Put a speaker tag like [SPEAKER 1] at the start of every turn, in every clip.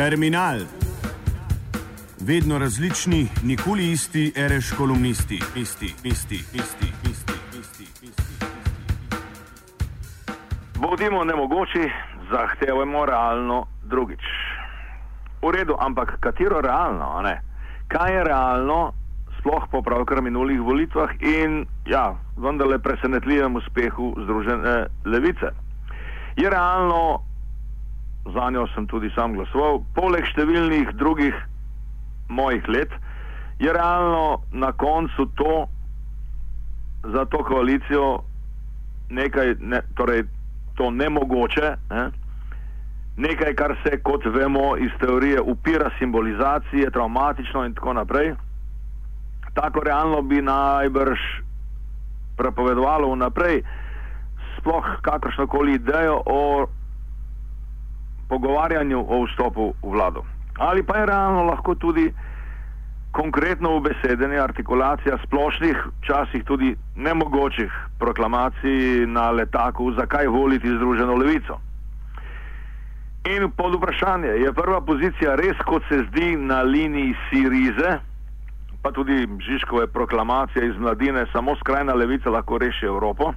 [SPEAKER 1] Terminal. Vedno različni, nikoli isti, reš kolumnisti, isti, isti, isti, isti, isti, isti.
[SPEAKER 2] Bodimo nemogoči, zahtevajmo realno drugič. V redu, ampak katero realno? ne? Kaj je realno, sploh po pravkar minulih volitvah in ja, vendarle presenetljivem uspehu Združene levice? Je realno, za njo sem tudi sam glasoval, poleg številnih drugih mojih let, je realno na koncu to za to koalicijo nekaj, ne, torej to nemogoče, ne? nekaj, kar se, kot vemo, iz teorije upira simbolizaciji, traumatično in tako naprej. Tako realno bi najbrž prepovedovalo vnaprej sploh kakršno koli idejo o pogovarjanju o vstopu v vlado. Ali pa je realno lahko tudi konkretno ubesedenje, artikulacija splošnih, včasih tudi nemogočih proklamacij na letaku, zakaj voliti Združeno levico. In pod vprašanje, je prva pozicija res, kot se zdi, na liniji Sirize, pa tudi Žižkove proklamacije iz mladine, samo skrajna levica lahko reši Evropo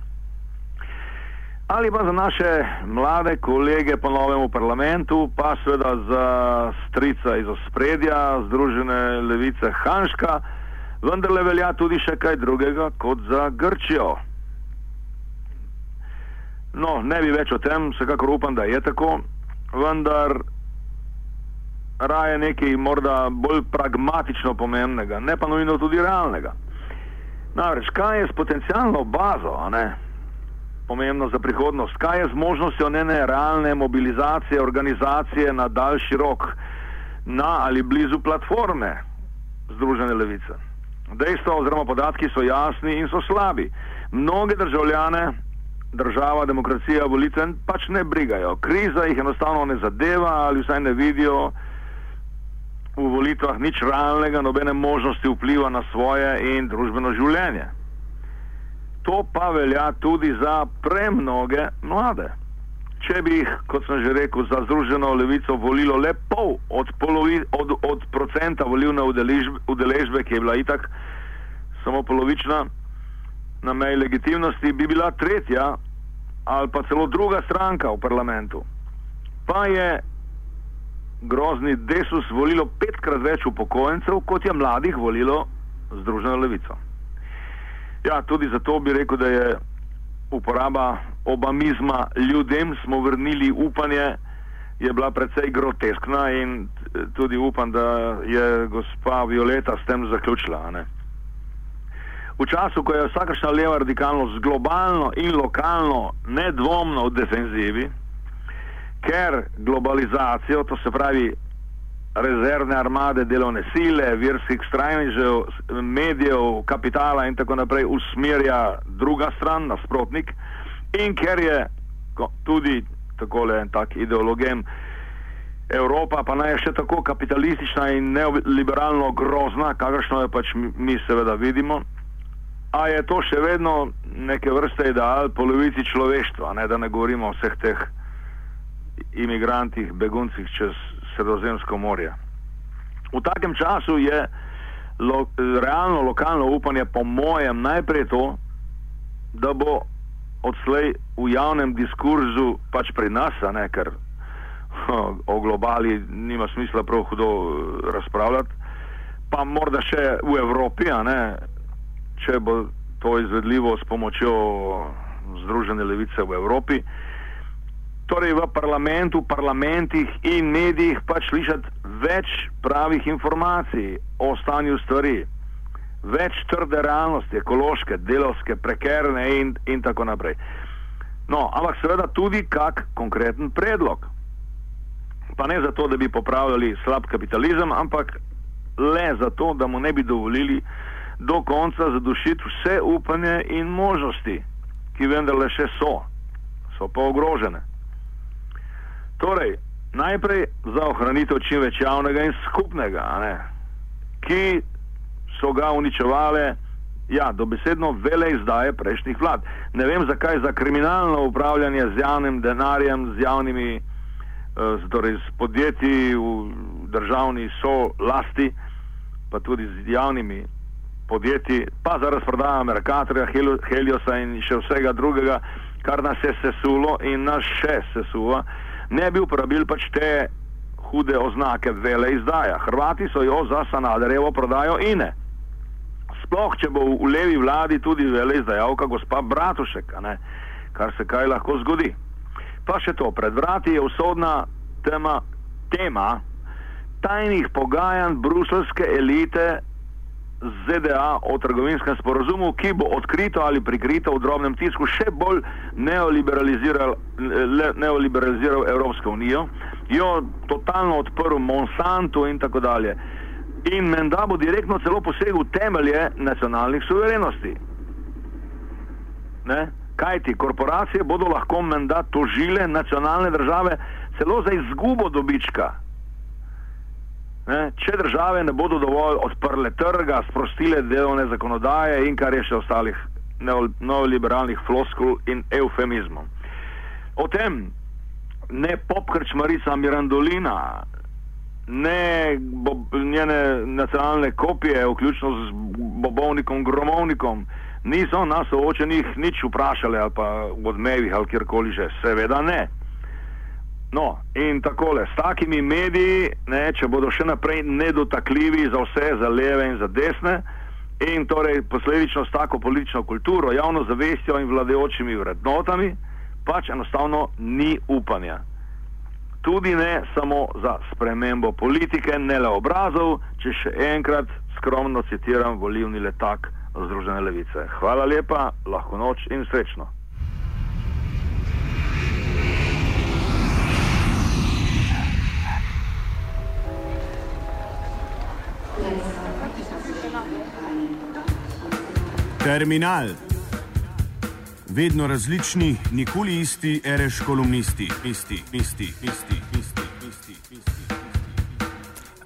[SPEAKER 2] ali pa za naše mlade kolege po novem v parlamentu, pa seveda za strica iz ospredja, Združene levice Hanška, vendarle velja tudi še kaj drugega kot za Grčijo. No, ne bi več o tem, vsekakor upam, da je tako, vendar raje nekaj morda bolj pragmatično pomembnega, ne pa nujno tudi realnega. Namreč, kaj je s potencijalno bazo, a ne? Pomembno za prihodnost. Kaj je z možnostjo njene realne mobilizacije, organizacije na daljši rok, na ali blizu platforme Združene levice? Dejstva oziroma podatki so jasni in so slabi. Mnoge državljane, država, demokracija, volitve pač ne brigajo. Kriza jih enostavno ne zadeva ali vsaj ne vidijo v volitvah nič realnega, nobene možnosti vpliva na svoje in družbeno življenje. To pa velja tudi za premnoge mlade. Če bi jih, kot sem že rekel, za Združeno levico volilo le pol od, polovi, od, od procenta volilne udeležbe, ki je bila itak samo polovična na meji legitimnosti, bi bila tretja ali pa celo druga stranka v parlamentu. Pa je grozni desus volilo petkrat več upokojencev, kot je mladih volilo Združeno levico. Ja, tudi zato bi rekel, da je uporaba obamizma ljudem, smo vrnili upanje, je bila precej groteskna in tudi upam, da je gospa Violeta s tem zaključila. Ne? V času, ko je vsakršna leva radikalnost globalno in lokalno nedvomno v defenzivi, ker globalizacijo, to se pravi rezervne armade, delovne sile, verskih strajnežev, medijev, kapitala in tako naprej usmerja druga stran, nasprotnik. In ker je tudi tako en tak ideologem Evropa, pa naj je še tako kapitalistična in neoliberalno grozna, kakršno jo pač mi seveda vidimo, a je to še vedno neke vrste ideal polovici človeštva, ne da ne govorimo o vseh teh imigrantih, beguncih čez Sredozemsko morje. V takem času je lo, realno lokalno upanje, po mojem, najprej to, da bo odslej v javnem diskurzu pač pri nas, ne, ker ho, o globali nima smisla prav hudo eh, razpravljati, pa morda še v Evropi, ne, če bo to izvedljivo s pomočjo Združene levice v Evropi torej v parlamentu, parlamentih in medijih pač slišati več pravih informacij o stanju stvari, več trde realnosti, ekološke, delovske, prekerne in, in tako naprej. No, ampak seveda tudi kak konkreten predlog. Pa ne zato, da bi popravljali slab kapitalizem, ampak le zato, da mu ne bi dovolili do konca zadušiti vse upanje in možnosti, ki vendarle še so, so pa ogrožene. Torej, najprej za ohranitev čim več javnega in skupnega, ki so ga uničevali, ja, dobesedno vele izdaje prejšnjih vlad. Ne vem, zakaj za kriminalno upravljanje z javnim denarjem, z javnimi z, torej z podjetji v državni so lasti, pa tudi z javnimi podjetji, pa za razprodajo Merkatorja, Heliosa in še vsega drugega, kar nas je sesulo in nas še sesuva, ne bi uporabili pač te hude oznake vele izdaja. Hrvati so jo za Sanaderevo prodajo ine. Sploh, če bo v levi vladi tudi vele izdajalka gospa Bratušek, kar se kaj lahko zgodi. Pa še to, pred vrati je usodna tema, tema tajnih pogajanj bruselske elite ZDA o trgovinskem sporozumu, ki bo odkrito ali prikrito v drobnem tisku še bolj neoliberaliziral, neoliberaliziral Evropsko unijo, jo totalno odprl Monsanto in tako dalje. In menda bo direktno celo posegel v temelje nacionalnih suverenosti. Ne? Kaj ti korporacije bodo lahko menda tožile nacionalne države celo za izgubo dobička? Ne? Če države ne bodo dovolj odprle trga, sprostile delovne zakonodaje in kar je še ostalih neoliberalnih floskul in eufemizmov. O tem ne popkrč Marica Mirandolina, ne bo, njene nacionalne kopije, vključno z Bobovnikom Gromovnikom, niso nas soočenih nič vprašali ali pa odmevih ali kjerkoli že, seveda ne. No, in takole, s takimi mediji, ne, če bodo še naprej nedotakljivi za vse, za leve in za desne, in torej posledično s tako politično kulturo, javno zavestjo in vladajočimi vrednotami, pač enostavno ni upanja. Tudi ne samo za spremembo politike, ne le obrazov, če še enkrat skromno citiram volivni letak Združene levice. Hvala lepa, lahko noč in srečno.
[SPEAKER 1] Terminal. Vedno različni, nikoli isti, reš kolumnisti, isti, isti, isti, isti, isti, isti.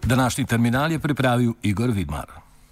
[SPEAKER 3] Današnji terminal je pripravil Igor Vidmar.